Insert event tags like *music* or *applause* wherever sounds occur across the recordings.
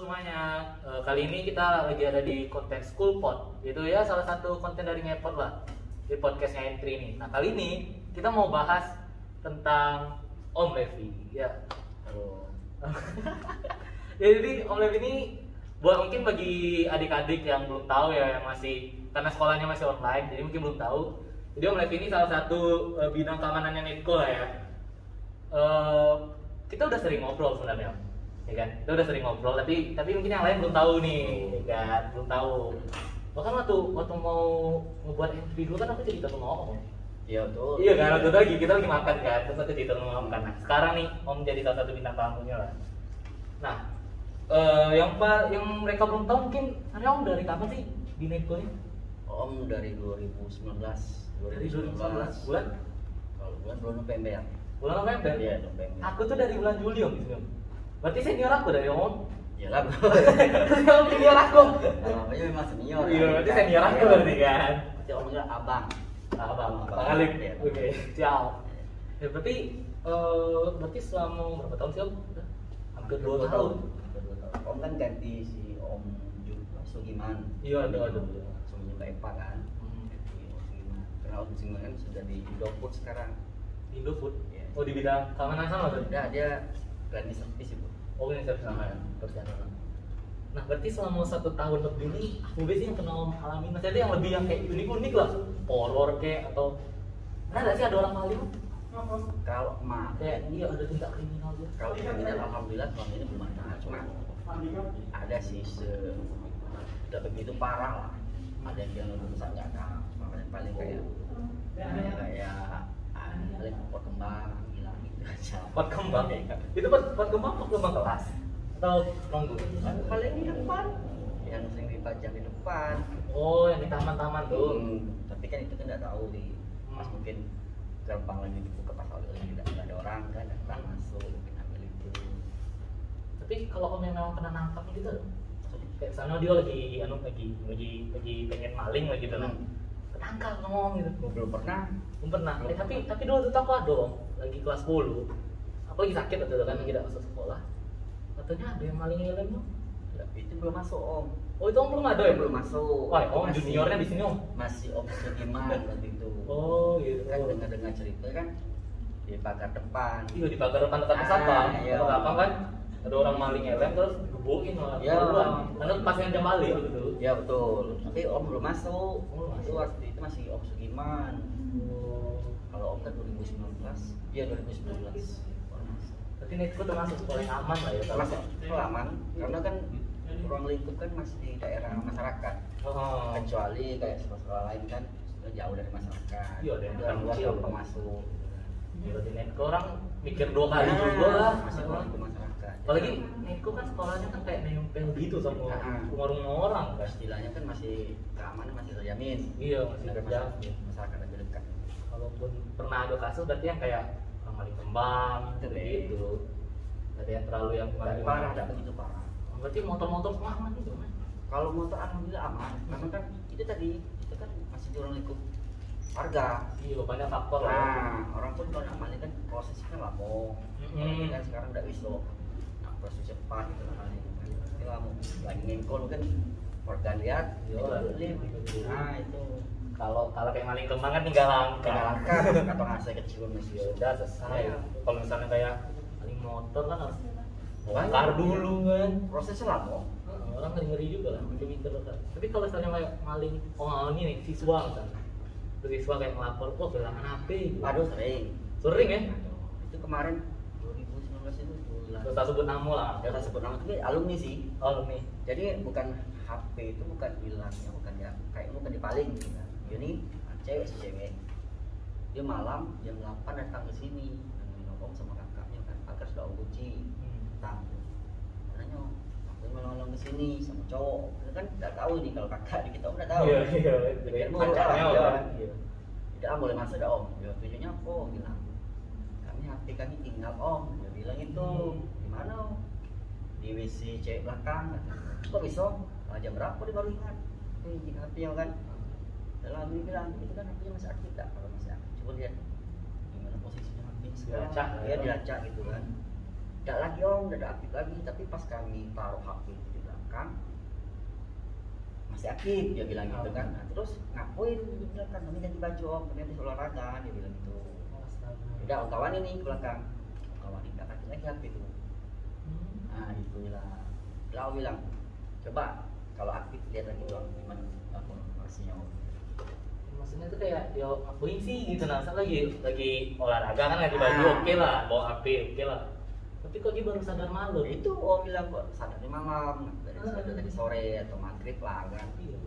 semuanya, Eh, kali ini kita lagi ada di konten Schoolpod Itu ya salah satu konten dari Ngepot lah Di podcastnya Entry ini. Nah kali ini kita mau bahas tentang Om Levi. Ya. Halo. *laughs* Ya, Jadi Om Levi ini buat mungkin bagi adik-adik yang belum tahu ya yang masih karena sekolahnya masih online jadi mungkin belum tahu. Jadi Om Levi ini salah satu eh, bidang keamanannya Netco lah ya. Eh, kita udah sering ngobrol sebenarnya ya kan kita udah sering ngobrol tapi tapi mungkin yang lain belum tahu nih ya kan belum tahu bahkan waktu waktu mau ngebuat entry dulu kan aku cerita sama Om Iya betul. Iya kan, waktu itu lagi kita lagi makan kan, terus aku cerita sama Om kan. Nah, sekarang nih Om jadi salah satu bintang tamunya lah. Nah, eh, yang yang mereka belum tahu mungkin, karena Om dari kapan sih di Netco ini? Om dari 2019. Dari 2019 bulan Kalau bulan bulan November. bulan November. Iya November. Aku tuh dari bulan Juli. Om. Berarti senior aku dari Om. Iya lah bro. *laughs* Terus Om senior aku. Namanya memang senior. Iya, berarti senior aku berarti kan. Berarti om bilang abang. Bang, Abang. Bang Alif. Iya. Oke, siap. Ya, berarti eh berarti selama berapa tahun sih Om? Hampir 2 tahun. Hampir dua tahun. Om kan ganti si Om Sugiman. Iya, ada, ada. Langsung juga Epa kan. Hmm. Sugiman. Karena Om Sugiman kan sudah di Indofood sekarang. Indofood. Iya. Oh di bidang keamanan sama berarti? Udah dia ganti servis itu. Oh ini service sama ya, perjalanan. Nah berarti selama satu tahun lebih ini aku biasanya yang pernah alami Maksudnya yang lebih yang kayak unik-unik lah. Horror kayak atau Nah nggak sih ada orang maling? Kalau mah Kayak iya ada tindak kriminal gitu kalau kriminal alhamdulillah selama ini belum ada. Cuma ada sih se tidak begitu parah lah. Ada yang rusak nggak ada makanya paling kayak kayak ah, paling kembang Pot kembang. Itu pot, pot kembang pot kembang kelas? Atau nunggu? Kan paling di depan. Yang sering dipajang di depan. Oh yang di taman-taman tuh. Hmm, tapi kan itu kan nggak tahu di pas Hmm. mungkin gerbang lagi dibuka pas awal lagi. Tidak ada orang kan datang masuk mungkin ambil itu. Tapi kalau Om yang memang pernah nangkap gitu Kayak sana dia lagi anu lagi lagi lagi pengen maling lagi gitu kan. Hmm. Ketangkap ngomong gitu? Gua belum pernah. Belum pernah. Eh, tapi tapi dulu tuh aku ada Om, lagi kelas 10. Aku lagi sakit waktu itu kan lagi tidak masuk sekolah. Katanya ada yang maling helm tuh. itu belum masuk om Oh itu Om belum ada ya? belum masuk Wah, Om Masih- juniornya di sini Om. masih om Sugiman waktu itu Oh gitu. kan dengar dengar cerita kan di pagar depan Iya di pagar depan dekat Ah, satpam. iya. Belakang kan ada orang maling helm terus gebukin malah. Iya. Keluar. Karena pas yang jam balik gitu. ya betul tapi om belum masuk Oh, belum itu masuk. waktu itu masih om Sugiman. Kalau kan 2019 iya 2019 Om masuk. Berarti netku termasuk sekolah yang aman lah ya. kalau- masuk aman karena kan ruang lingkup kan masih di daerah masyarakat Oh. kecuali kayak sekolah-sekolah lain kan sudah jauh dari masyarakat Iya, Orang luar kecil. masuk Berarti netku orang mikir dua kali Nah, juga lah. masih ruang lingkup masyarakat Apalagi Neko kan sekolahnya kan kayak nempel gitu sama Ah. rumah-rumah orang kan. istilahnya kan masih keamanan masih terjamin Iya masih terjamin. masyarakat, masyarakat lebih dekat Kalaupun pernah ada kasus berarti yang kayak orang maling kembang Betul, gitu. Ada yang terlalu yang maling parah tidak begitu parah Berarti motor-motor semua aman gitu kan? kalau motor alhamdulillah aman karena kan itu tadi itu kan masih di ruang lingkup warga Iya banyak faktor lah. nah orang pun kalau namanya kan prosesnya kan lama Mm-mm. kan sekarang udah bisa nah, proses cepat gitu namanya ini lama lagi ngengkol kan warga lihat Iya, itu lah. nah itu Kalau kalau kayak maling kembang kan tinggal langkah atau ngasih kecil masih Ya udah selesai. Iya. Kalau misalnya kayak maling motor kan harus bongkar dulu kan. prosesnya lama. Nah, orang ngeri ngeri juga lah pinter pinter kan tapi kalau misalnya kayak maling oh ini nih siswa misalnya Terus siswa kayak ngelapor oh kehilangan HP gitu. aduh sering. Sering ya? Itu kemarin. 2019 itu bulan terus tak sebut nama lah. Ya kan sebut nama tapi alumni sih. Oh nih jadi bukan HP itu bukan hilangnya bukan ya kayak bukan dipaling gitu kan ini cewek si cewek. Dia malam jam 8 datang ke sini nemuin om sama kakaknya kan. Kakak sudah om kunci Hmm. datang. Nanya aku menolong ke sini sama cowok. Dia kan nggak tahu nih kalau kakak kita om nggak tahu. Iya iya jadi pacarnya kan iya. Iya. tidak boleh masuk dah om. Dia tujuannya apa? Bilang kami HP kami tinggal om. Dia bilang itu di mana om? Di WC cewek belakang kok bisa "Ah, jam berapa dia baru ingat? Tinggal HP nya kan dalam dia bilang itu kan HP nya masih aktif tak kalau masih aktif. Coba lihat di mana posisinya sekarang Dilacak ya. dilacak gitu kan. Tidak lagi om tidak aktif lagi. Tapi pas kami taruh HP itu di belakang masih aktif dia bilang gitu kan. Nah, terus ngapain dia bilang kan kami ganti baju om. Kami habis olahraga dia bilang gitu. Udah om kawan ini ke belakang. Om kawan ini aktif lagi HP itu. Nah itu lah lah om bilang coba kalau aktif lihat lagi dong gimana aku masihnya om maksudnya tuh kayak ya ngapain sih gitu. Nah Saya lagi lagi olahraga kan lagi baju Ah. oke lah. Bawa HP oke lah. Tapi kok dia baru sadar malam? Itu om bilang kok sadarnya malam dari Ah. sadar dari sore atau maghrib lah kan. Iya.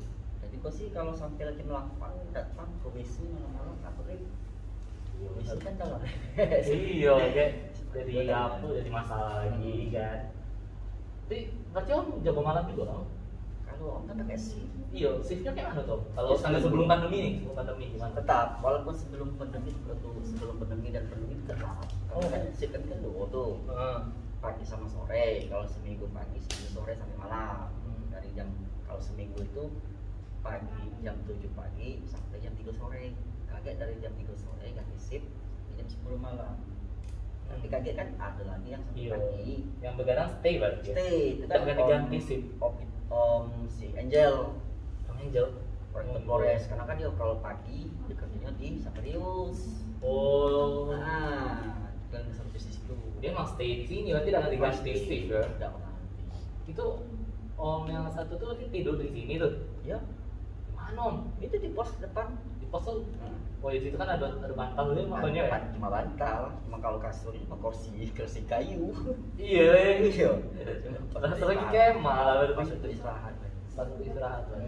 Jadi kok sih kalau sampai lagi melakukan datang ke WC malam-malam maghrib WC kan kalau iya *laughs* kayak jadi Betul. apa jadi masalah lagi kan. Tapi berarti om jago malam juga kan kalau kan pakai shift iya shiftnya kayak mana tuh kalau Ya, sebelum- pandemi nih sebelum pandemi gimana tetap walaupun sebelum pandemi sebelum sebelum pandemi dan pandemi tetap Oh. oh. kan shift kan kan dua tuh Heeh. pagi sama sore kalau seminggu pagi seminggu sore sampai malam Hmm. dari jam kalau seminggu itu pagi jam 7 pagi sampai jam 3 sore kaget dari jam 3 sore ganti shift jam 10 malam tapi Hmm. kaget kan ada lagi yang sampai Iya. pagi yang begadang stay berarti ya? stay itu Tetap kan ganti-ganti om- om, si Angel. Om Angel Oh, Flores karena kan dia kalau pagi dia kerjanya di Saperius oh. Nah kan service di situ. Dia emang stay di sini berarti udah ganti shift ya? tidak ganti itu om yang satu tuh tidur di sini tuh ya mana om? Itu di pos depan pos tuh oh di situ kan ada ada bantalnya makanya ya Ban- cuma bantal. Cuma kalau kasur itu mah kursi kursi kayu. Iya iya. Terus lagi kemah lah berarti itu. Istirahat satu istirahat lah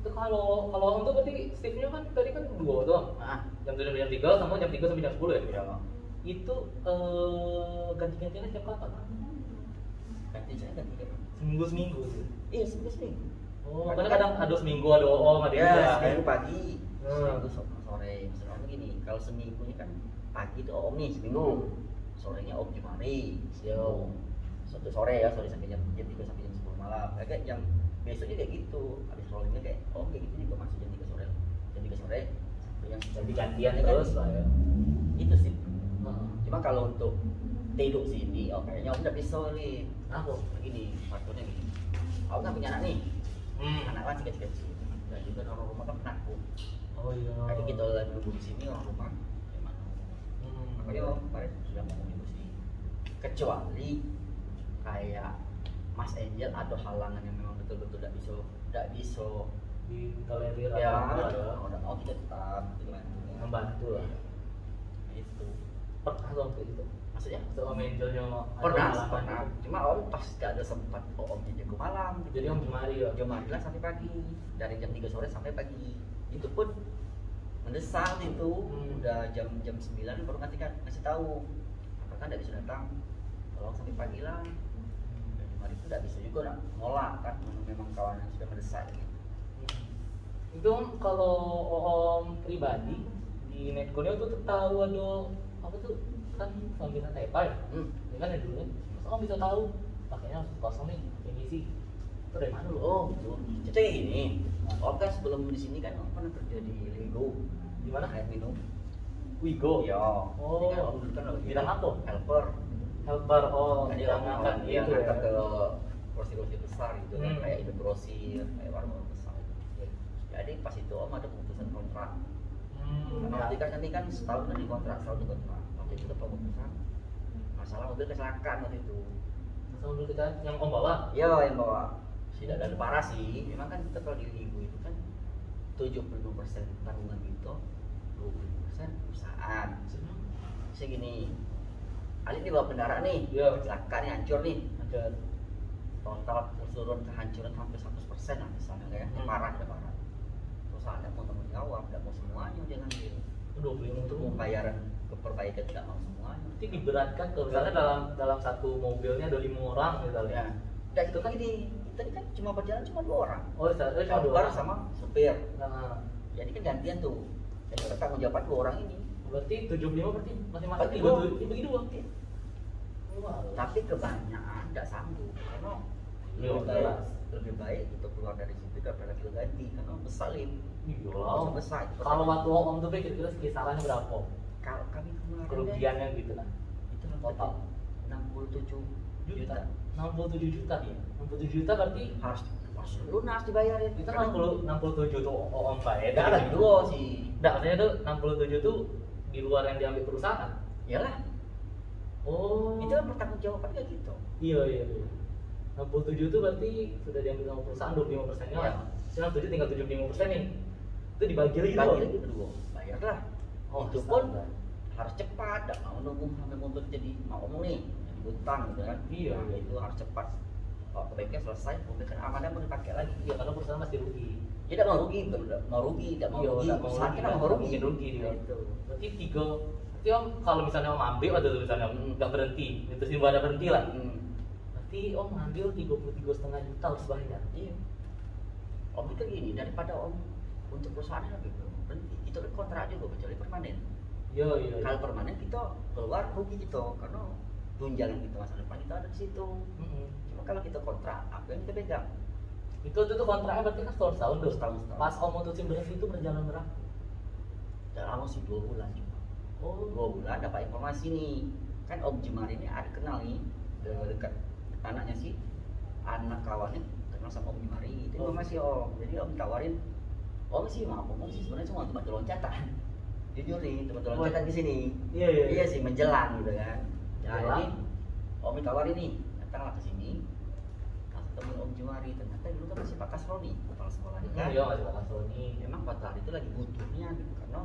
itu kalau kalau om tuh berarti shiftnya kan tadi kan dua tuh nah jam tujuh sampai jam tiga sama jam tiga sampai jam sepuluh ya? Ya itu eh ganti-gantiannya tiap kapan ganti saya ganti seminggu seminggu. Sih iya seminggu seminggu. Oh makanya kadang ada seminggu ada om ada ya seminggu pagi Hmm. seminggu so- sore misalnya om gini kalau seminggu ini kan pagi itu om nih seminggu sorenya om Jumari Siap. satu sore ya sore sampai jam jam tiga sampai jam sepuluh malam kayak yang besoknya kayak gitu habis rollingnya kayak oh kayak gitu juga masuk jam tiga sore jam tiga sore sampai jam jadi gantian Ya kan? terus lah ya itu sih Heeh. cuma kalau untuk tidur sini oh kayaknya om udah bisa nih Apa? begini faktornya gini om kan punya anak nih Hmm. anak kan kecil kecil dan juga orang rumah kan penakut Oh iya. Jadi kita lagi nunggu di sini orang rumah? Hmm. Makanya om kemarin sudah ngomong itu sih. Kecuali kayak Mas Angel ada halangan yang memang betul-betul tidak bisa tidak bisa di tolerir ya apa ya. udah mau kita tetap gitu kan membantu lah itu. Pernah tuh waktu itu? Maksudnya? Waktu om Angelnya ada pernah pernah. cuma om pas gak ada sempat oh, om jago malam. Jadi om Jumari ya? Jam 11 sampai pagi. Dari jam 3 sore sampai pagi itu pun mendesak itu Hmm. udah jam jam 9 baru ngasih kan ngasih tahu apakah tidak bisa datang tolong sampai pagi lah dan kemarin itu tidak bisa juga nak nolak kan memang- memang kawan yang sudah mendesak gitu. Hmm. itu kalau om pribadi di netcode tuh tahu ada apa tuh kan sambilan tepa ya hmm. ini kan ya dulu masa om bisa tahu pakainya kosong nih yang isi itu dari mana lu oh betul jadi ini om kan sebelum di sini kan om pernah kerja di Lego di mana air minum Wigo iya Oh. Jadi kan om dulu kan lagi Bidang apa? helper helper oh Jadi yang orang ngangkat gitu ngangkat ya ke kursi-kursi besar gitu kan, Hmm. kayak itu grosir, kayak warung besar. Jadi pas itu om ada keputusan kontrak. Hmm, Karena ya. nanti kan nanti kan setahun kan di kontrak, setahun di kontrak. Waktu itu ada keputusan masalah mobil kecelakaan waktu itu. Masa dulu kita yang om bawa Iya yang bawa tidak ada parah sih. Memang kan kita kalau di ibu itu kan 75% tanggungan gitu, 20% perusahaan. Saya gini, Ali dibawa kendaraan nih, Iya. kecelakaan nih hancur nih, ada total keseluruhan kehancuran hampir 100% lah misalnya kayak Hmm. parah ya parah perusahaan tidak mau tanggung jawab tidak mau semuanya dia ngambil dua puluh untuk pembayaran keperbaikan tidak mau semuanya Berarti diberatkan kalau misalnya dalam dalam satu mobilnya ada lima orang misalnya. ya dan itu kan gini tadi kan cuma berjalan cuma dua orang. Oh, saya cuma dua orang. sama supir. Nah, jadi kan gantian tuh. Jadi bertanggung jawab dua orang ini. Berarti 75 berarti masing-masing Bagi dibagi dua. Wah, tapi kebanyakan tidak sanggup karena Iya, lebih baik. lebih baik untuk keluar dari situ daripada kita ganti karena besalin Iya. Besar itu Kalau waktu om tuh kira-kira kisarannya berapa? kalau kami kemarin Kerugiannya gitu lah. itu Total. 67 juta. Juta 67 juta Iya. 67 juta berarti harus harus lunas dibayarin kita Karena 60 67 tuh om bayar Enggak lagi dua sih Enggak, maksudnya tuh 67 tuh di luar yang diambil perusahaan. iyalah Oh. itu kan pertanggung jawaban kayak gitu Iya, iya, iya. 67 itu berarti sudah diambil sama perusahaan 25 persennya lah. Iya. Sekarang 7 tinggal 75 persen nih. Itu dibagi lagi bagi dong. lagi berdua bayarlah Oh, itu pun harus cepat tidak mau nunggu sampai mobil jadi mau ngomong nih utang gitu kan Iya, Nah, iya. itu harus cepat kalau ke bengkel selesai kan amannya mau dipakai lagi Iya, karena perusahaan masih rugi. dia tidak mau rugi tidak mau rugi tidak mau Iya, rugi perusahaan rugi, kita mau rugi rugi dia. itu Berarti tiga Berarti om kalau misalnya om ambil atau misalnya om Hmm. nggak berhenti, itu sih ada berhenti lah. Hmm. Berarti om ambil 33 setengah juta harus bayar. Iya. Om itu gini, daripada om untuk perusahaan lebih berhenti. Itu kan kontrak juga kecuali permanen. Iya, iya. iya. Kalau permanen kita keluar rugi kita karena tunjangan kita masa depan kita ada di situ. Mm-mm. Cuma kalau kita kontrak, apa yang kita pegang? Itu itu kontraknya berarti kan setahun tahun tuh. Setahun, setahun. Pas om mutusin berhenti itu berjalan berapa? Udah lama sih dua bulan cuma. Oh, Dua bulan dapat informasi nih. Kan Om Jemari ini ada kenal nih de- dekat anaknya sih anak kawannya kenal sama Om Jemari itu Oh. informasi Om jadi Om tawarin Om sih mau Om sih sebenarnya cuma tempat loncatan jujur nih tempat Oh. loncatan di sini Iya, iya. iya sih menjelang gitu kan nah Menjelang. jadi Om tawarin nih datanglah ke sini temuin Om Jemari ternyata dulu kan masih Pak Kasroni kepala sekolah nih kan Iya, masih bakal Sony. memang pada hari itu lagi butuhnya gitu karena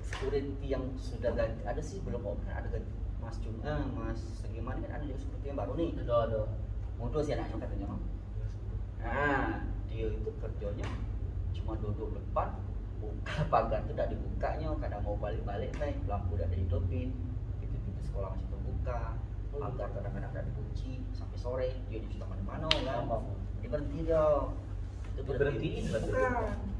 security yang sudah ganti ada sih belum om kan ada ganti Mas Jum eh, Mas gimana kan ada juga security yang baru nih Ada, ada. muncul sih anaknya katanya Om. nah dia itu kerjanya cuma duduk depan buka pagar itu udah dibukanya kadang mau balik-balik nih lampu udah dihidupin sekolah masih terbuka Oh, pagar kadang-kadang udah dikunci sampai sore dia di sudah mana-mana kan? Apa? dia berhenti dia itu Berhentiin berarti. bukan.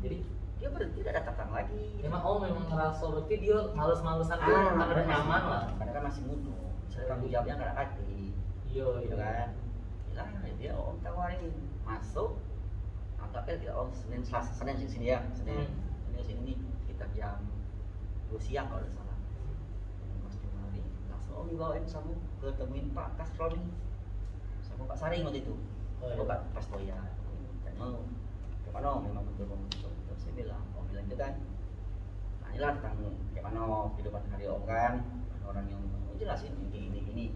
Jadi dia berhenti tidak datang lagi. Memang oh memang ngerasa berarti dia males-malesan dia Ah, karena nyaman lah. karena kan masih muda. Bisa tanggung jawabnya nggak ada kaki Iya, gitu kan? Bilang dia om tawarin masuk anggapnya dia om senin selasa senin sini sini ya. Senin Hmm. senin sini nih kita jam dua siang kalau salah om dibawain sama ketemuin Pak Kasroni. Sama Pak Saring waktu itu. Oh, iya. oh, Pak Pas Toya mau. Om? memang betul mau terus saya bilang om bilang itu kan nanyalah tentang gimana kehidupan hari om kan. Orang yang oh, jelasin ini ini ini gini.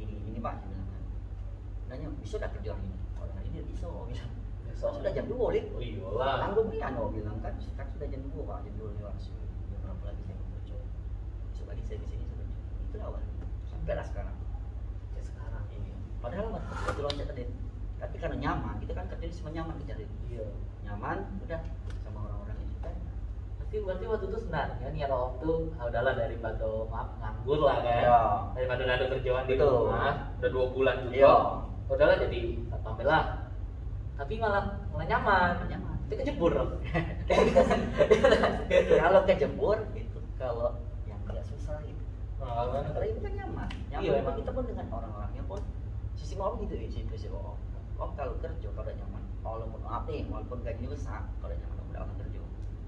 Gini, gini pak saya bilang kan. Nanya bisa gak kerja hari ini? Orang hari ini bisa Bisa. so, sudah jam dua lik Oh iyalah. tanggung nih anu om bilang kan sekarang sudah jam dua pak jam dua lewat. Jam berapa lagi saya mau kerja? Besok lagi saya di sini saya kerja. Itu awal sampai lah sekarang Ya sekarang ini padahal mas waktu loncat tadi tapi karena nyaman kita kan kerja semua nyaman kita Din. Iya. nyaman udah sama orang-orang itu kan Berarti berarti waktu itu sebenarnya niat om tuh ah, udahlah daripada maaf nganggur lah kan. Iya. Daripada nggak ada kerjaan di rumah, udah dua bulan juga. Iya. Udahlah jadi tampil lah. Tapi malah malah nyaman. nyaman Itu kejebur *laughs* *laughs* kalau kejebur itu kalau Nah, kalau itu kan nyaman nyaman Iya, emang. kita pun dengan orang-orangnya pun sisi mau gitu ya sisi sisi om om kalau kerja kalau udah nyaman walaupun maaf nih walaupun gajinya besar kalau nyaman udah akan kerja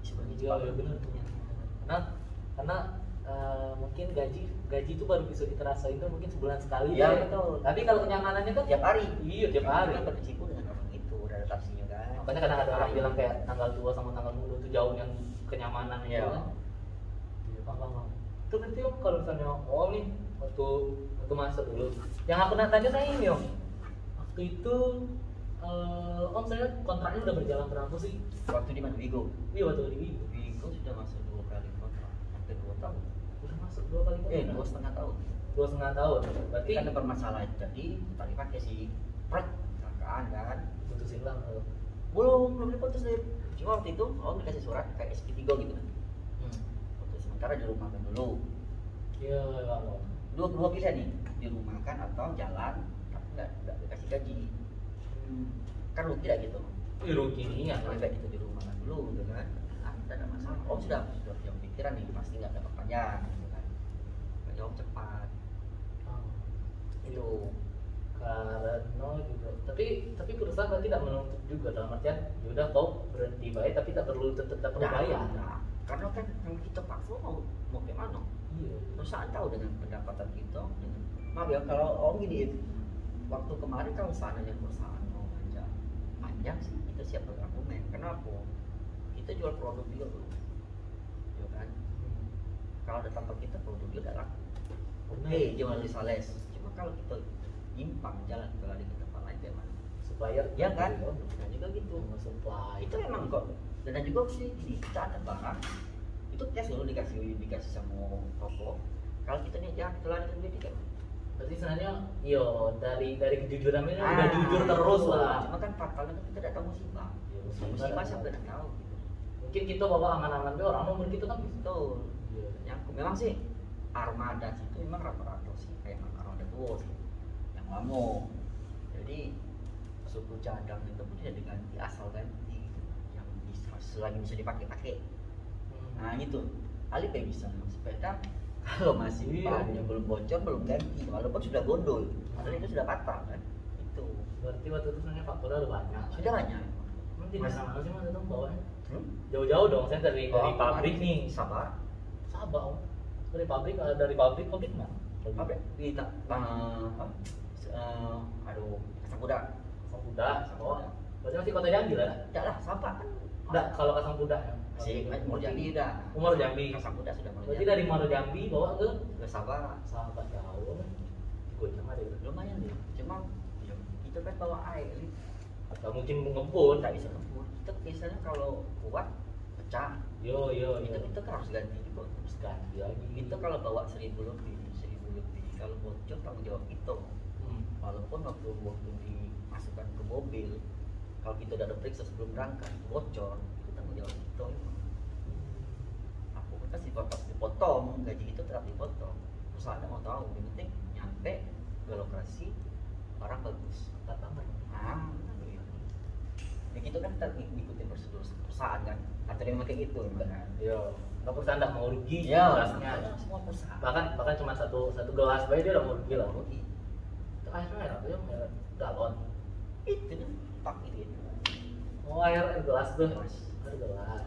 pergi Iya, iya benar tuh. Karena karena eh, mungkin gaji gaji itu baru bisa kita rasain tuh mungkin sebulan sekali. Iya, ya. betul. Tapi kalau kenyamanannya kan tiap hari Iya, tiap hari. kita berkecimpung dengan orang itu udah ada taksinya kan Makanya kadang ada orang Hari. bilang kayak tanggal tua sama tanggal muda itu jauh yang kenyamanan itu Iya. kan. Iya, paham. Itu berarti om kalau misalnya om nih waktu waktu masuk dulu. Yang aku nak tanya saya ini om. Waktu itu eh, om saya kontraknya udah berjalan berapa sih? waktu di mana Vigo Iya waktu di Wigo. Vigo sudah masuk dua kali kontrak hampir dua tahun Udah masuk dua kali eh kontrak? dua setengah tahun dua setengah tahun. Berarti kan ada permasalahan jadi tak dipakai si pret kecelakaan kan putusin lah. eh. belum belum diputus deh cuma waktu itu om dikasih surat kayak SP3 gitu kan sementara di rumah kan dulu. Iya, iya, iya. dua dua pilihan nih di rumah kan atau jalan tapi nggak nggak dikasih gaji. Kan rugi lah gitu. Ih, rugi nih ya. kalau kayak gitu di rumah kan dulu gitu kan. Ah tidak ada masalah. Om sudah sudah punya pikiran nih pasti nggak dapat panjang gitu kan. Om cepat. Oh. itu. Karena juga tapi tapi perusahaan kan tidak menuntut juga dalam artian yaudah kau berhenti bayar tapi tak perlu tetap tak perlu bayar. nah, karena kan kalau kita paksa mau mau gimana? Iya. Perusahaan tahu dengan pendapatan kita dengan maaf ya kalau om gini waktu kemarin kalau seandainya perusahaan mau panjang panjang sih kita siap berargumen. Kenapa? Kita jual produk juga bro ya kan? Kalau datang ke kita produk juga gak laku oke Bener. jual di sales. Cuma kalau kita nyimpang jalan ke lari ke tempat lain gimana supplier ya kan? nah juga gitu. Supply itu memang kok dan juga sih gini kita ada barang itu tes dulu dikasih dikasih sama toko kalau kita nih jangan telan itu jadi kan berarti sebenarnya yo dari dari kejujuran ini Ah, udah jujur terus lah. Cuma kan fatalnya kan kita tidak tahu musibah. Ya, musibah siapa yang tahu gitu. Mungkin kita bawa aman-aman be orang nomor kita kan betul. Iya. yang memang sih armada itu memang rata-rata sih kayak armada tua sih yang lama jadi suku cadang itu pun ya diganti asal ganti selagi bisa dipakai-pakai Hmm. nah gitu. Ali kayak bisa sepeda. *laughs* Kalau masih Iya. bannya belum bocor belum ganti. Walaupun sudah gondol padahal itu sudah patah kan? Itu. Berarti waktu itu sebenarnya faktornya udah banyak. Sudah banyak. Emang tidak sama sih mas itu bawahnya hmm? jauh-jauh dong saya dari dari Oh, pabrik nih. Sabar. Sabah om. Dari pabrik eh, dari pabrik pabrik? Mana ya? di tak uh? Eh, aduh kuda Kuda Kasang oh. Berarti masih kota Jambi lah tidak lah sabar. kan enggak kalau Kasang Kuda ya. Si umur Jambi. udah. Umur Jambi. Kasang kuda sudah mulai berarti dari Muaro Jambi bawa ke ke sabar sahabat jauh. Gue sama deh lumayan deh cuma ya, kita kan bawa air. Atau mungkin ngebun tidak bisa ngebut kita biasanya kalau kuat pecah. Yo yo itu kita kan harus ganti juga. Terus ganti lagi. Itu kalau bawa seribu lebih seribu lebih. Kalau bocor tanggung jawab itu. Hmm. walaupun waktu waktu dimasukkan ke mobil kalau kita udah ada periksa sebelum berangkat bocor itu tanggung jawab itu aku kan dipotong dipotong gaji kita tetap dipotong. Perusahaan mau tahu yang penting nyampe ke lokasi barang bagus tak banget ah begitu ya gitu kan kita ngikutin prosedur perusahaan kan. Atau yang pakai gitu kan yo nggak perusahaan nggak mau rugi ya gelasnya semua perusahaan. Bahkan bahkan cuma satu satu gelas bayi dia udah mau rugi lah. Rugi. Itu air merah tuh merah galon. Itu kan pak itu oh air air gelas tuh air gelas.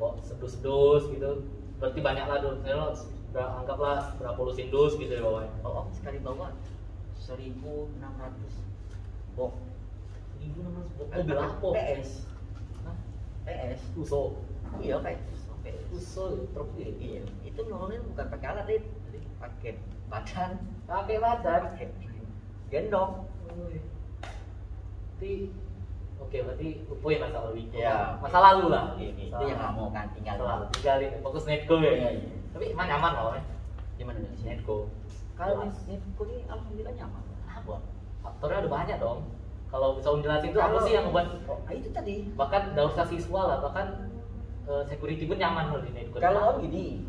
Kok sedus sedus gitu. Berarti banyak lah dulu saya anggaplah berapa puluh sindus gitu ya bawahnya oh, oh sekali bawa. 1600 box seribu enam ratus? Mobil apa PS. Hah? PS? Uso. Iya kayak itu PS. Uso truk ini. Iya. Itu nurunin bukan pakai alat dit. Pakai badan. Pakai badan? Gendong berarti oke berarti lupain masa lalu Iya. masa lalu lah. Ini, Masa itu yang kamu kan tinggal lalu. Tinggalin fokus netco ya? Iya, iya. tapi emang nyaman loh ya gimana nih netco. Kalau Netco ini alhamdulillah nyaman. Apa faktornya ada banyak dong. Kalau bisa om jelasin itu apa sih yang membuat oh, ah, itu tadi. Bahkan nggak usah siswa lah. Bahkan eh, security pun nyaman loh di netco. Kalau om gini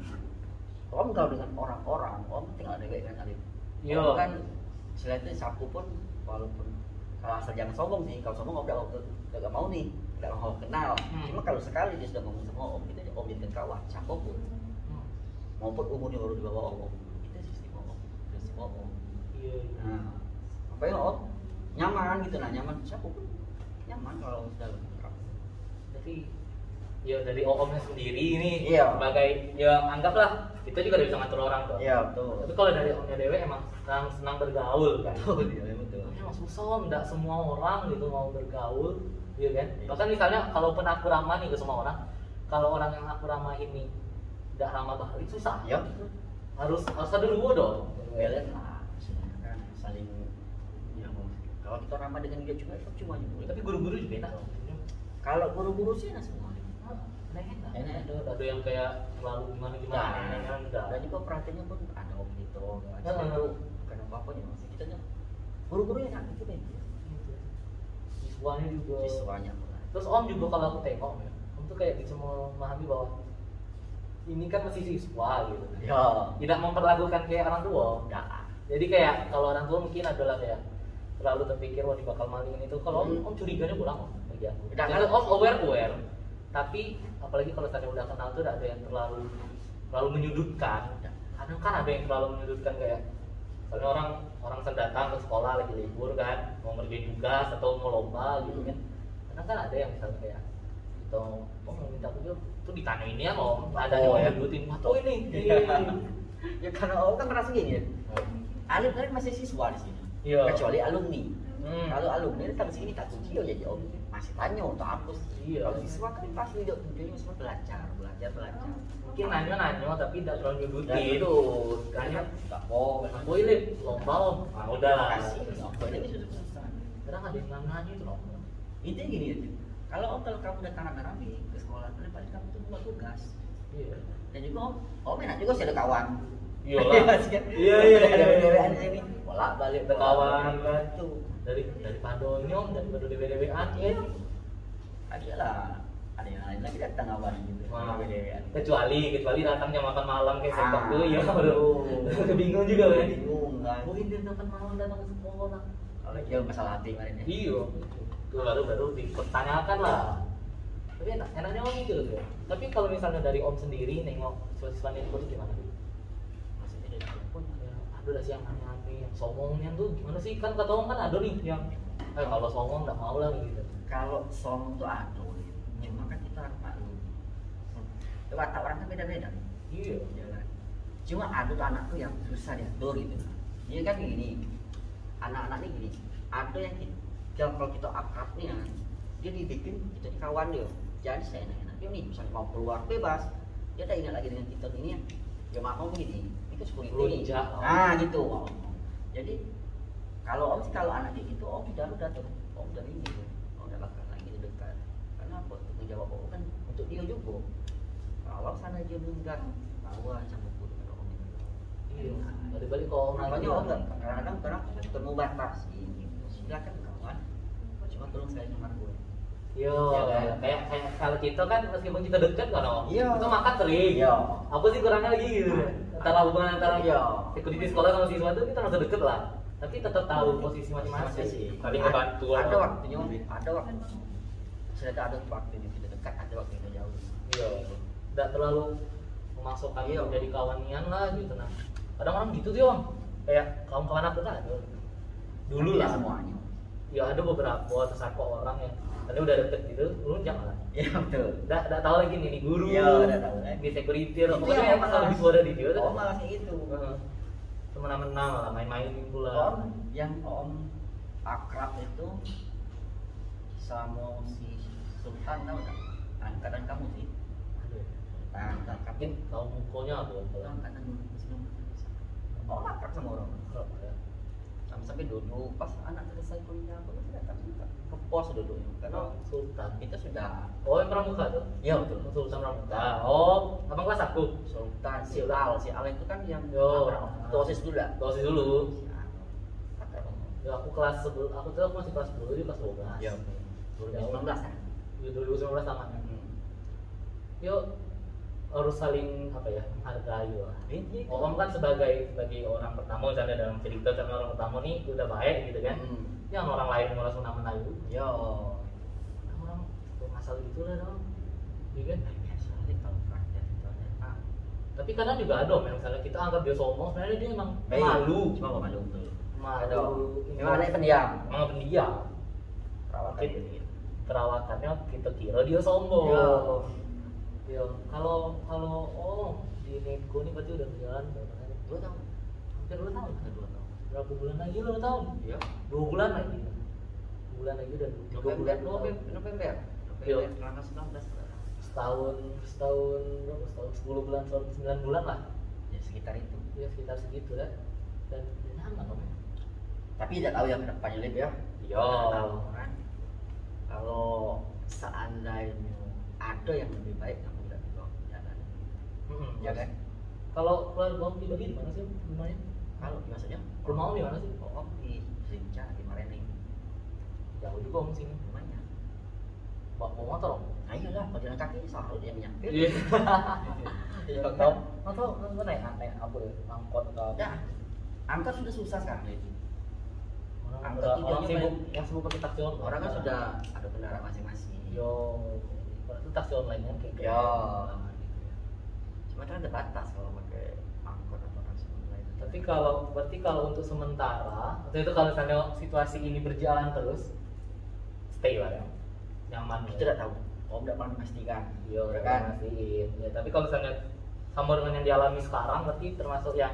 om kalau dengan orang-orang om tinggal ada kan Alif Iya. Kan selain itu sapu pun walaupun kalau asal jangan sombong sih kalau sombong om udah udah gak mau nih udah mau kenal Hmm. cuma kalau sekali dia sudah ngomong sama om kita om jadikan kawan siapa pun Hmm. maupun umurnya baru di bawah om kita sistem om sistem om iya iya. nah apa ya om nyaman gitu nah nyaman siapa pun nyaman kalau sudah akrab. jadi ya dari omnya sendiri ini Iya. sebagai ya anggaplah kita juga udah bisa ngatur orang tuh. Iya. Betul tapi kalau dari omnya dewe emang senang senang bergaul kan. Betul iya betul. Emang susah nggak semua orang gitu mau bergaul iya kan? Iya. bahkan misalnya kalaupun aku ramah nih ke semua orang kalau orang yang aku ramah ini nggak ramah balik susah. Ya harus harus ada dua dong sebenarnya kan? Saling ya kalau kita ramah dengan dia juga itu cuma nyebut. Tapi guru-guru juga enak. Kalau guru-guru sih enak semua enak. Ada ada yang kayak terlalu gimana gimana? Nah. Enggak dan juga perhatiannya pun ada om gitu Ya, ada ya. itu bukan apa apa ya maksud kita nya guru-guru enak itu kan siswanya juga. Siswanya terus om juga kalau aku tengok ya om tuh kayak bisa memahami bahwa ini kan masih siswa gitu. Ya tidak memperlakukan kayak orang tua. Udah jadi kayak kalau orang tua mungkin adalah kayak terlalu terpikir wah bakal maling itu kalau om, Hmm. om curiganya kurang om bagi aku. Kan? om aware aware tapi apalagi kalau tadi udah kenal tuh ada yang terlalu terlalu menyudutkan kadang kan ada yang terlalu menyudutkan kayak misalnya orang orang sedang datang ke sekolah lagi libur kan mau ngerjain tugas atau mau lomba gitu kan kadang kan ada yang misalnya kayak gitu oh mau minta tujuh tuh ditanyain ya ada Oh, yang ya. menyudutin oh ini ini, *laughs* Iya. ini. ya karena om kan merasa gini ya kan masih siswa di sini. Iya. Kecuali alumni. Hmm. Kalau alumni datang sini tak kunci ya jadi om masih tanya untuk hapus. Iya. Kalau siswa kan pasti hidup tujuannya semua belajar, belajar, belajar. mungkin nanya nanya tapi tidak terlalu nyudutin itu karena tak oh, boy lip lomba om ah udah lah ini sudah selesai. ada yang nanya itu loh Intinya gini, Tin. kalau om kalau kamu datang rame-rame ke sekolah, paling kamu tuh buat tugas. iya Dan juga om, om enak juga sih ada kawan. *laughs* Iya kan? Iya, iya, Ada iya, iya. dewean sini. Bolak balik Ada kawan. Itu. Dari dari Pado ini om dari Pado DWDWan ya Ada lah. Ada yang lain lagi datang kawan gitu. Wah. Dewean. kecuali kecuali datangnya makan malam kayak sepak Ah, tuh ya aduh. *laughs* bingung juga kan Bingung kan. mungkin dia makan malam datang ke sekolah Kalau dia masalah hati kemarin ya. iya itu baru baru dipertanyakan lah tapi enak enaknya om gitu loh tapi kalau misalnya dari om sendiri nengok siswa-siswa itu gimana Maksudnya dia telepon. ya ada sih yang aneh-aneh yang songongnya tuh gimana sih kan kata om kan ada nih yang eh kalau songong nggak mau lah gitu Kalau song tuh ada. Cuma kan kita harus maklum. Ya, watak orang kan beda-beda. iya ya kan? Cuma ada tuh anak tuh yang susah diatur gitu. Dia kan gini, anak-anak ini gini, ada yang kita, kalau kita akrab nih ya, dia dibikin kita di kawan dia. Jadi saya enak-enak dia nih, misalnya mau keluar bebas, dia tak ingat lagi dengan kita ini ya. Ya mau begini, itu security. Nah gitu. Om. Jadi kalau om sih kalau anak kayak gitu, om sudah udah tuh, om udah ini, tuh. om udah bakal lagi dekat. Karena apa? Tanggung jawab om kan untuk dia juga. Kalau sana dia melanggar, bawa sama guru dengan om iya balik-balik kalau om Makanya om kadang-kadang orang ketemu batasi gitu. Silakan kawan. Cuma tolong saya nomor gue. Iya, Ya kan? kayak, kayak kalau kita kan meskipun kita dekat kan om, Iya. kita makan sering. Iya. Apa sih kurangnya lagi gitu? Antara hubungan antara Iya. security sekolah sama siswa itu kita masih deket lah. Tapi tetap tahu posisi masing-masing. sih. Saling ngebantu. Ada waktunya, Om. ada waktu. Sudah ada waktu yang kita dekat, ada waktu yang jauh. Iya. Tidak terlalu memasukkan Iya. menjadi kawanian lah gitu nah. Kadang orang gitu sih om. Kayak kawan-kawan aku kan ada. Dulu Tapi ya lah. semuanya. Ya ada beberapa tersangka orang yang tadi udah deket gitu, lunjak lah. *laughs* Iya betul. Udah, udah tahu lagi nih, nih guru, Iya, udah tahu lagi. di security, Itu pokoknya yang kalau di suara di dia. Oh malah kayak gitu. Heeh. Semena-mena malah main-main pula. Om yang om akrab itu sama si Sultan tahu nggak? Angkatan kamu sih. Aduh, Angkatan kamu. Mungkin tahu mukonya tuh. kalau- Angkatan Muslim. Oh akrab sama orang. kalau ya. Sampai sampai duduk pas anak selesai kuliah aku masih datang juga ke pos duduknya karena Oh, Sultan. kita sudah Oh, yang pramuka tuh? Iya, betul. Sultan pramuka. Oh, abang kelas aku. Sultan si Sultan. Al si Al itu kan yang Yo. dosis dulu lah Dosis dulu. Ya, aku kelas sebelum aku tuh aku masih kelas 10, dia kelas 12. Iya. 2019 kan Iya, 2019 sama. Hmm. Yuk harus saling apa ya menghargai lah. Oh, Om kan sebagai sebagai orang pertama misalnya dalam cerita sama orang pertama nih udah baik gitu kan. Hmm. Yang orang lain malah sunnah menayu. Yo. Nah, orang tuh masalah gitu lah dong. Iya kan? Biasa nih kalau praktek itu ada ah, Tapi kadang juga ada yang misalnya kita anggap dia sombong, sebenarnya dia emang baik. malu. Cuma malu betul. Malu. Memang ada pendiam. Emang pendiam. Diri. perawakannya kita kira dia sombong. Yo. Ya, kalau kalau oh di Neko ini berarti udah berjalan berapa kali? Dua tahun. Hampir dua tahun. Ada dua tahun. Berapa bulan lagi dua tahun? Iya. Dua bulan lagi. Dua bulan lagi udah tiga November, bulan. November, November. Iya. November tanggal 19 sekarang. Setahun, setahun berapa? Setahun sepuluh bulan, setahun sembilan bulan lah. Ya sekitar itu. Ya sekitar segitu kan. Dan nyaman om. Tapi tidak tahu yang ke depannya lebih ya. Iya. Tidak tahu kan. Kalau seandainya ada yang lebih baik, kamu tidak bisa jalan. Mm-mm. Ya kan? Kalau keluarga om dibagi di mana sih rumahnya? Kalau maksudnya Rumah om di mana sih? Oh, di Sinca di Marening Jauh juga om sini. rumahnya. Bawa bawa motor om. Nah iyalah, kalau jalan kaki selalu dia menyapir. Iya. *laughs* Iya kan? atau nggak naik naik apa ya? Angkot atau apa? Ya, angkot sudah susah sekarang. Orang angkot orang sibuk yang sibuk pakai taksi online. Orang kan sudah ada kendaraan masing-masing. Yo, itu taksi online kan kayak Ya. Cuma kan ada batas kalau pakai angkot atau taksi online. Tapi kalau berarti kalau untuk sementara, atau itu kalau misalnya situasi ini berjalan terus, stay lah ya, nyaman. kita tidak tahu. Om tidak pernah memastikan. Iya Ya kan? kan? Ya, tapi kalau misalnya sama dengan yang dialami sekarang, berarti termasuk yang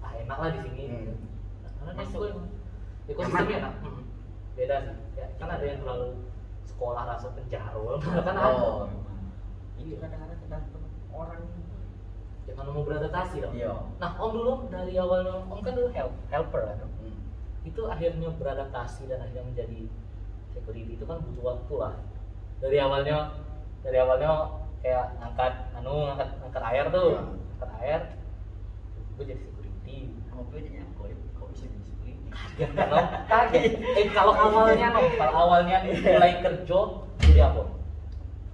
ah enak lah di sini. Hmm. karena Masuk. ekosistemnya enak Hmm. beda sih ya, kan ada yang terlalu sekolah rasa penjara *laughs* kan ada Oh, itu kadang-kadang orang. Jangan mau beradaptasi dong. Iya. nah om dulu dari awalnya om kan dulu help, helper kan? Hmm. itu akhirnya beradaptasi dan akhirnya menjadi security. Itu kan butuh waktu lah. Dari awalnya dari awalnya kayak angkat anu angkat angkat air tuh. Iya. angkat air. Gue jadi security. Kamu bedanya kok kok bisa di security? kalau kaget. Eh kalau awalnya no kalau awalnya nih mulai kerja jadi apa?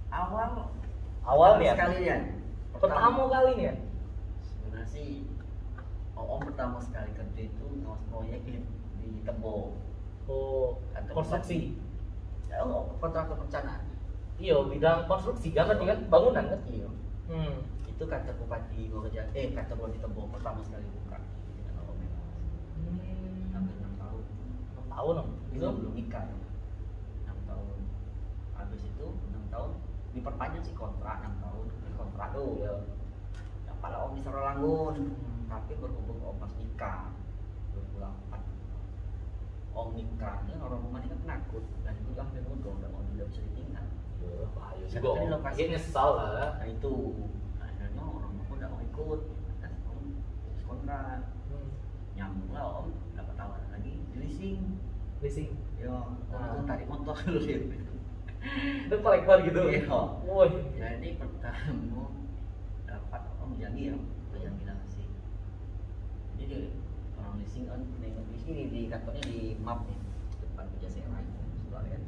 Awal. Awalnya? Sekalian. Pertama kali nih ya Sebenarnya sih om pertama sekali kerja itu ngawas proyek di, di Tebo. oh Kantor konstruksi Ya, oh, kontraktor perencanaan. iya bidang konstruksi kan kan bangunan kan Iya. hmm. Itu kantor bupati gua kerja, eh kantor gua di Tebo pertama sekali buka. Tanah Omen. Hmm. Hampir enam tahun. enam tahun om Itu itu belum nikah. Enam tahun. Habis itu enam tahun diperpanjang sih kontrak enam tahun. Tuh. Iya. Yang pada om di Saralangun. Tapi berhubung om pas nikah 2008 Om nikah, ini orang rumah ini kan penakut dan itu hampir mundur dan om tidak bisa ditinggal. Iya, bahaya juga om lokasi. Dia nyesal lah Nah itu akhirnya orang rumah udah mau ikut, dan om kontrak. hmm. Nyambung lah om dapat tawaran lagi leasing. leasing Ya, om Ah. itu tarik motor dulu ya. *laughs* itu kolektor gitu Iya. woi Jadi pertama dapat om janji ya, om janji nasi. Jadi orang leasing kan nengok di sini di kantornya di map nih depan Pujasera itu Surabaya.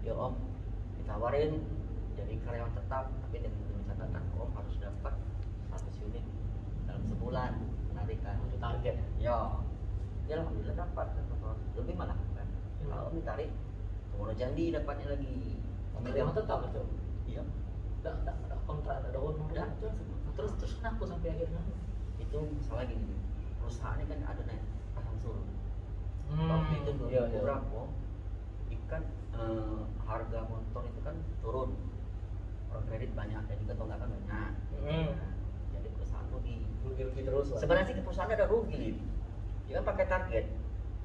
Ya om ditawarin jadi karyawan tetap tapi dengan catatan om harus dapat 100 unit dalam sebulan penarikan. itu target Ya, ya alhamdulillah dapat lebih malah kan. Kalau om ditarik, kemudian janji dapatnya lagi. karyawan tetap itu Iya. enggak enggak ada kontrak ada honor Nggak. terus terus kenapa sampai akhirnya? Itu masalah gini perusahaan ini kan ada naik pasang surut. Hmm, waktu itu iya, 2000 iya. berapa ikan eh, harga motor itu kan turun. Orang kredit banyak dan juga tonggakan banyak. Hmm. Nah, jadi perusahaan rugi. Rugi-rugi terus lah. Sebenarnya sih perusahaan ada rugi. Dia kan pakai target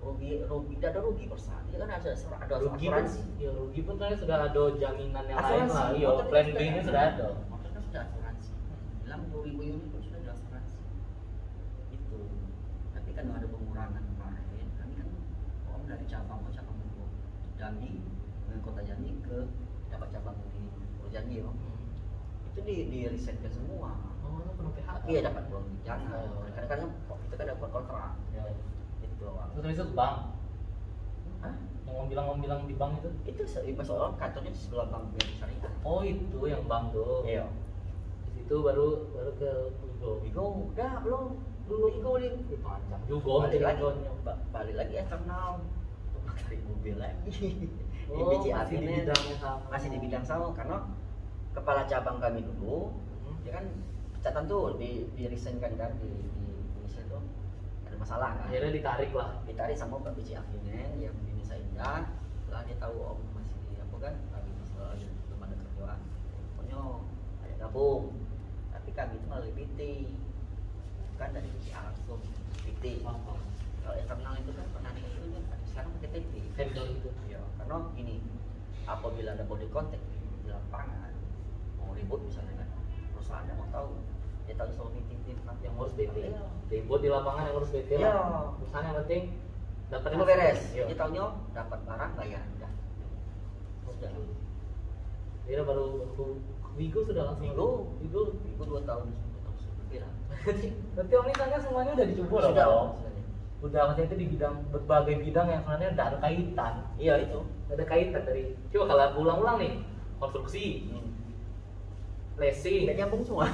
rugi rugi tidak ada rugi perusahaan dia kan ada ada rugi asuransi. ya rugi pun kan sudah ada jaminan yang lain lah. Iya motor plan itu B nya sudah ada. Kan sudah asuransi. Bilang 2000 unit pun sudah ada asuransi. Itu tapi kan ada pengurangan kemarin. Kami kan om dari cabang ke cabang ke Jambi dengan kota Jambi ke dapat cabang di Purjanji om itu di di risetkan semua. Oh itu penuh PHK iya dapat uang jangan. Oh. kadang-kadang kok itu kan dapat kontrak ya itu itu ke bank. Hah? yang om bilang om bilang di bank itu. Itu pas orang kantornya di sebelah bank BRI Syariah? Oh itu yang bank tuh. Iya. Di situ baru baru ke Wigo Wigo udah belum. Dulu Wigo Lin panjang juga. Balik lagi. Balik lagi eksternal untuk cari mobil lagi. Oh masih di bidangnya sama. Masih di bidang sama karena kepala cabang kami dulu Hmm. dia kan catatan tuh di di resign kan kan di di, di resign tuh ada masalah. Kan akhirnya ditarik lah. Ditarik sama Mbak BCA Finance yang di Desa Indah setelah dia tahu om masih di apa kan lagi masalah lagi belum ada kerjaan. Pokoknya ada gabung. Tapi kami itu melalui PT bukan dari BCA langsung PT Oh, kalau eksternal itu kan pernah itu kan? Sekarang pakai PT vendor itu. Ya karena gini apabila ada body contact di lapangan mau ribut misalnya kan perusahaan yang mau tahu tahu soal meeting tim yang ngurus Iya. ribut di lapangan yang ngurus Iya. lah. Perusahaan yang penting dapat Itu beres. Iya. dia tahunya dapat barang bayar udah sudah. Dia baru baru Wigo sudah langsung Wigo. Wigo. Minggu dua tahun. *laughs* Berarti om ini tanya semuanya udah dicoba lah sudah udah maksudnya itu di bidang berbagai bidang yang sebenarnya tidak ada kaitan. Iya itu. Ada kaitan dari coba kalau ulang-ulang nih konstruksi. Hmm. Leasing nggak nyambung semua.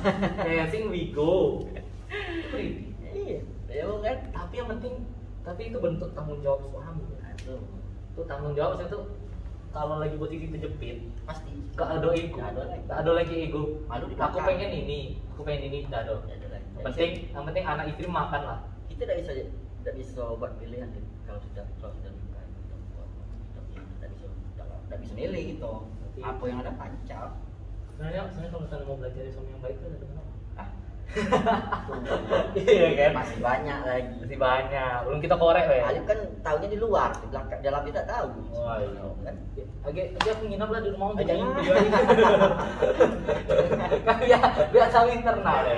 Wigo itu ribet. iya. Ya kan. Tapi yang penting tapi itu bentuk tanggung jawab suami. Nah, itu itu tanggung jawab maksudnya tuh kalau lagi posisi terjepit pasti. gak ada ego. Nggak ada lagi. gak ada lagi ego. Malu aku pengen ini aku pengen ini tidak ada. Yang penting yang penting anak istri makan lah. Kita tidak bisa tidak bisa buat pilihan kalau sudah kalau sudah nikah tidak bisa tidak bisa milih gitu. Apa yang ada pancal sebenarnya sebenarnya kalau misalnya mau belajar suami yang baik itu ada apa ah *laughs* Iya kan? Masih banyak lagi. Masih banyak. Belum kita korek ya. Alif kan tahunya di luar, di belakang dalam tidak tahu. Wah, iya. kan? Agak, agak aku nginep lah di rumah Ah, video ini. *laughs* kan ya, biasa internal ya.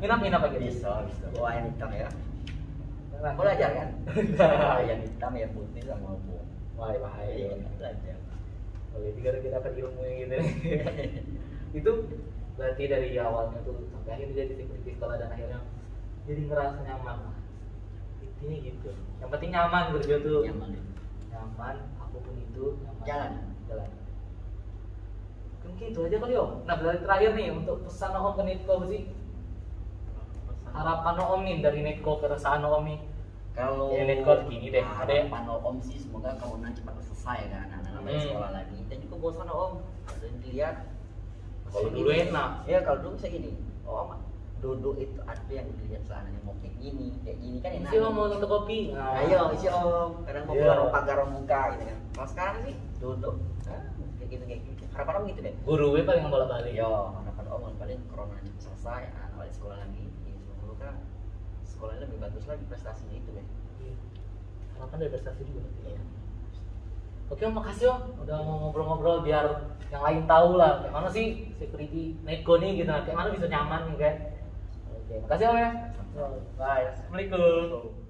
Nginap-nginap aja. Bisa, bisa. Bawa yang hitam ya. Nah, Kau belajar kan? Nah, *laughs* yang hitam, yang putih sama bu. Wah, bahaya. Iya, belajar. Oke, tiga kita dapat ilmu yang gitu. Itu berarti dari awalnya tuh sampai akhirnya jadi security sekolah dan akhirnya jadi ngerasa nyaman lah. Intinya gitu. Yang penting nyaman kerja tuh. Nyaman. Nyaman, apa pun itu nyaman. Jalan. Jalan. Mungkin itu aja kali om. Nah dari terakhir nih untuk pesan om ke Netco apa sih? Harapan om nih dari Netco keresahan om nih. Kalau Ya, netcode gini deh, ada yang- harapan om sih semoga corona cepat selesai kan, anak-anak Hmm. sekolah lagi. Dan juga bosan om, ada yang dilihat. Kalau Masih dulu enak. Iya kalau dulu saya gini, om duduk itu ada yang dilihat celananya mau kayak gini, kayak gini kan enak. Isi om mau tutup kopi. Nah, Ayo isi om, kadang mau Iya. keluar om pagar om muka gitu kan. Kalau sekarang sih duduk, ah, kayak gitu kayak gitu. Harapan om gitu deh. Guru gue paling bolak balik. Yo, harapan om paling corona cepat selesai, anak balik sekolah lagi. Jadi semoga sekolahnya lebih bagus lagi prestasinya itu deh. Iya. Harapan dari prestasi juga. Iya. Oke om, makasih om udah mau ngobrol-ngobrol biar yang lain tahu lah kayak mana sih security netco nih gitu, kayak mana bisa nyaman nih kan. Oke, makasih om ya. Bye. Assalamualaikum.